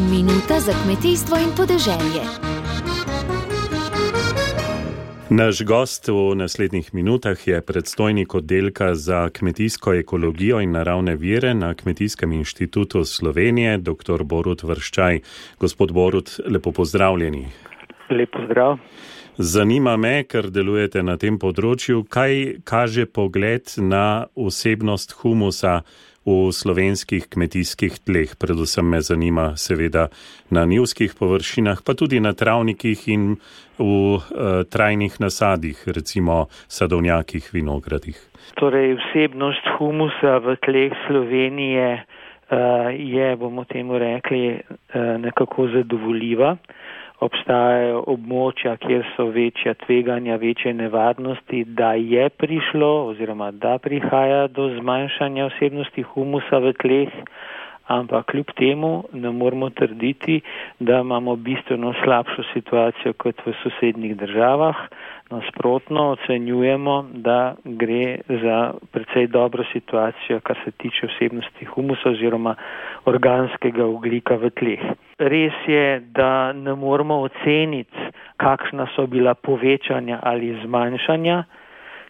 Minuta za kmetijstvo in podeželje. Naš gost v naslednjih minutah je predstojnik oddelka za kmetijsko ekologijo in naravne vire na Kmetijskem inštitutu Slovenije, dr. Borut Vrščaj. Gospod Borut, lepo pozdravljeni. Lepo zdrav. Zanima me, ker delujete na tem področju, kaj kaže pogled na osebnost humusa v slovenskih kmetijskih tleh. Predvsem me zanima seveda na nivskih površinah, pa tudi na travnikih in v uh, trajnih nasadih, recimo sadovnjakih, vinogradih. Torej, vsebnost humusa v tleh Slovenije uh, je, bomo temu rekli, uh, nekako zadovoljiva obstajajo območja, kjer so večja tveganja, večje nevarnosti, da je prišlo oziroma da prihaja do zmanjšanja vsebnosti humusa v tleh, ampak kljub temu ne moramo trditi, da imamo bistveno slabšo situacijo kot v sosednjih državah. Nasprotno ocenjujemo, da gre za precej dobro situacijo, kar se tiče vsebnosti humusa oziroma organskega oglika v tleh. Res je, da ne moramo oceniti, kakšna so bila povečanja ali zmanjšanja,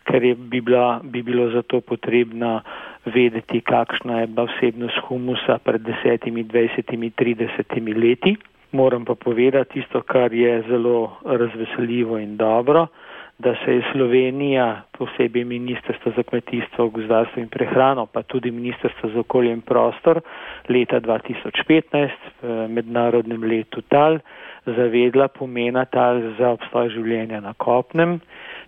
ker je, bi, bila, bi bilo zato potrebno vedeti, kakšna je bila vsebnost humusa pred desetimi, dvajsetimi, tridesetimi leti. Moram pa povedati tisto, kar je zelo razveseljivo in dobro da se je Slovenija, posebej Ministrstvo za kmetijstvo, gozdarstvo in prehrano, pa tudi Ministrstvo za okolje in prostor leta 2015 v mednarodnem letu tal zavedla pomena tal za obstoj življenja na kopnem,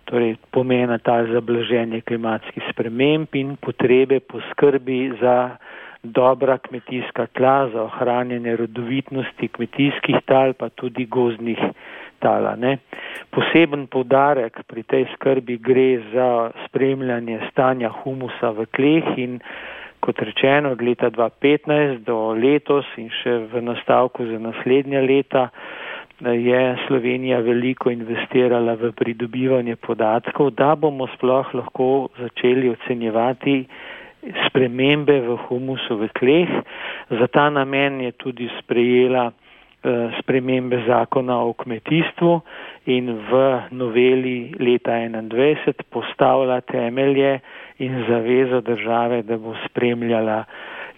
torej pomena tal za blaženje klimatskih sprememb in potrebe po skrbi za dobra kmetijska tla, za ohranjanje rodovitnosti kmetijskih tal, pa tudi gozdnih tala. Ne. Poseben povdarek pri tej skrbi gre za spremljanje stanja humusa v tleh in kot rečeno od leta 2015 do letos in še v nastavku za naslednja leta je Slovenija veliko investirala v pridobivanje podatkov, da bomo sploh lahko začeli ocenjevati spremembe v humusu v tleh. Za ta namen je tudi sprejela Eh, spremembe zakona o kmetijstvu in v noveli leta 2021 postavlja temelje in zavezo države, da bo spremljala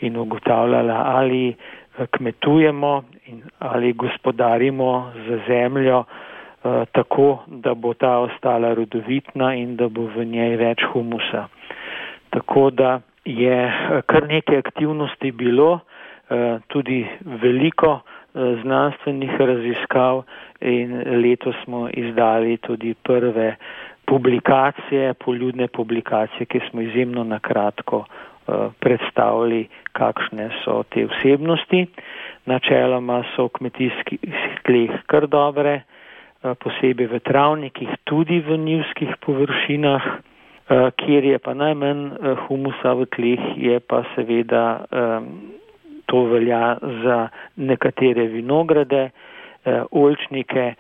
in ugotavljala, ali kmetujemo in ali gospodarimo z zemljo eh, tako, da bo ta ostala rodovitna in da bo v njej več humusa. Tako da je kar nekaj aktivnosti bilo, tudi veliko znanstvenih raziskav in letos smo izdali tudi prve publikacije, poljudne publikacije, ki smo izjemno nakratko eh, predstavili, kakšne so te vsebnosti. Načeloma so v kmetijskih tleh kar dobre, eh, posebej v travnikih, tudi v nivskih površinah, eh, kjer je pa najmanj humusa v tleh, je pa seveda to velja za nekatere vinograde, eh, oljčnike,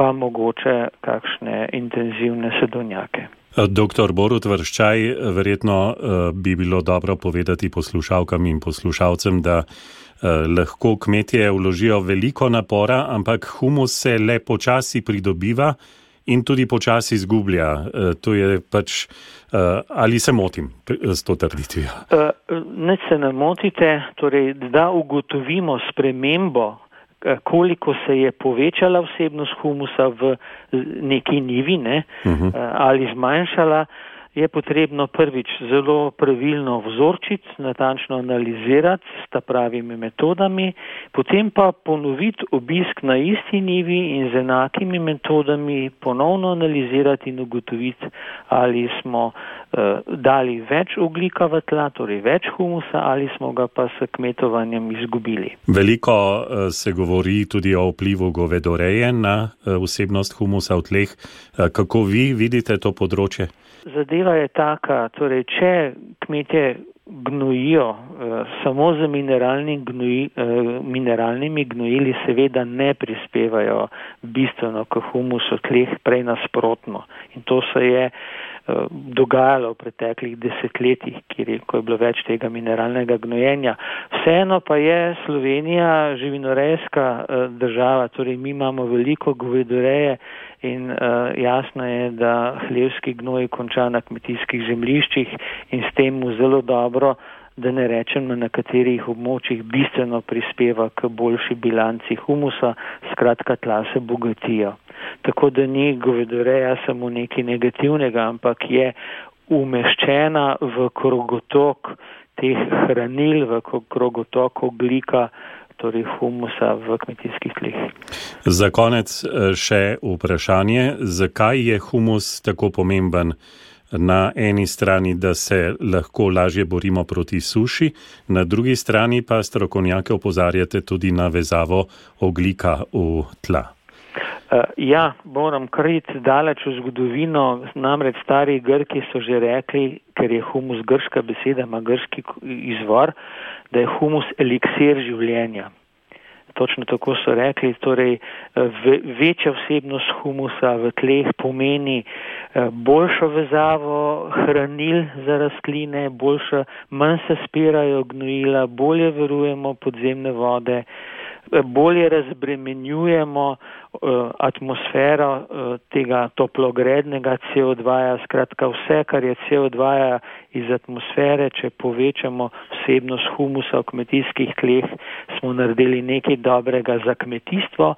pa mogoče kakšne intenzivne sedonjake. Doktor Borut Vrščaj, verjetno eh, bi bilo dobro povedati poslušalkam in poslušalcem, da eh, lahko kmetje vložijo veliko napora, ampak humus se le počasi pridobiva in tudi počasi izgublja. To je pač, ali se motim s to trditvijo? Ne se ne motite, torej, da ugotovimo spremembo, koliko se je povečala vsebnost humusa v neki nivi ne, uh mhm. -huh. ali zmanjšala je potrebno prvič zelo pravilno vzorčiti, natančno analizirati s ta pravimi metodami, potem pa ponoviti obisk na isti nivi in z enakimi metodami ponovno analizirati in ugotoviti, ali smo uh, dali več oglika v tla, torej več humusa, ali smo ga pa s kmetovanjem izgubili. Veliko uh, se govori tudi o vplivu govedoreje na uh, vsebnost humusa v tleh. Uh, kako vi vidite to področje? Zadeva je taka, torej, če kmetje gnojijo samo z mineralni gnoj, mineralnimi gnojili, seveda ne prispevajo bistveno k humusu tleh, prej nasprotno. In to se je Eh, dogajalo v preteklih desetletjih, kjer je, ko je bilo več tega mineralnega gnojenja. Vseeno pa je Slovenija živinorejska eh, država, torej mi imamo veliko govedoreje jasno je, da hlevski gnoj konča na kmetijskih zemliščih in s tem mu zelo dobro da ne rečem na nekaterih območjih bistveno prispeva k boljši bilanci humusa, skratka tla se bogatijo. Tako da ni govedoreja samo nekaj negativnega, ampak je umeščena v krogotok teh hranil, v krogotok oglika, torej humusa v kmetijskih tleh. Za konec eh, še vprašanje, zakaj je humus tako pomemben? Na eni strani, da se lahko lažje borimo proti suši, na drugi strani pa strokovnjake opozarjate tudi na vezavo oglika v tla. Uh, ja, moram kriti daleč v zgodovino, namreč stari Grki so že rekli, ker je humus grška beseda, ima grški izvor, da je humus eliksir življenja. Točno tako so rekli, torej v, večja vsebnost humusa v tleh pomeni uh, boljšo vezavo hranil za rastline, boljša, manj se spirajo gnojila, bolje verujemo podzemne vode, uh, bolje razbremenjujemo Eh, atmosfero eh, tega toplogrednega CO2, -ja. skratka vse, kar je CO2 -ja iz atmosfere, če povečamo vsebnost humusa v kmetijskih tleh, smo naredili nekaj dobrega za kmetijstvo,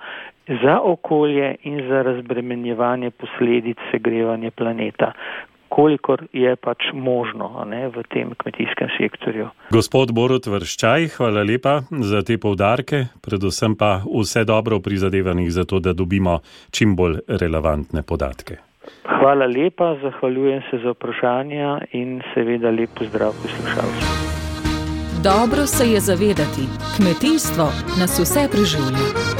za okolje in za razbremenjevanje posledic segrevanja planeta kolikor je pač možno ne, v tem kmetijskem sektorju. Gospod Borut Vrščaj, hvala lepa za te povdarke, predvsem pa vse dobro v prizadevanjih za to, da dobimo čim bolj relevantne podatke. Hvala lepa, zahvaljujem se za vprašanja in seveda lep pozdrav poslušalcem. Dobro se je zavedati, kmetijstvo nas vse preživlja.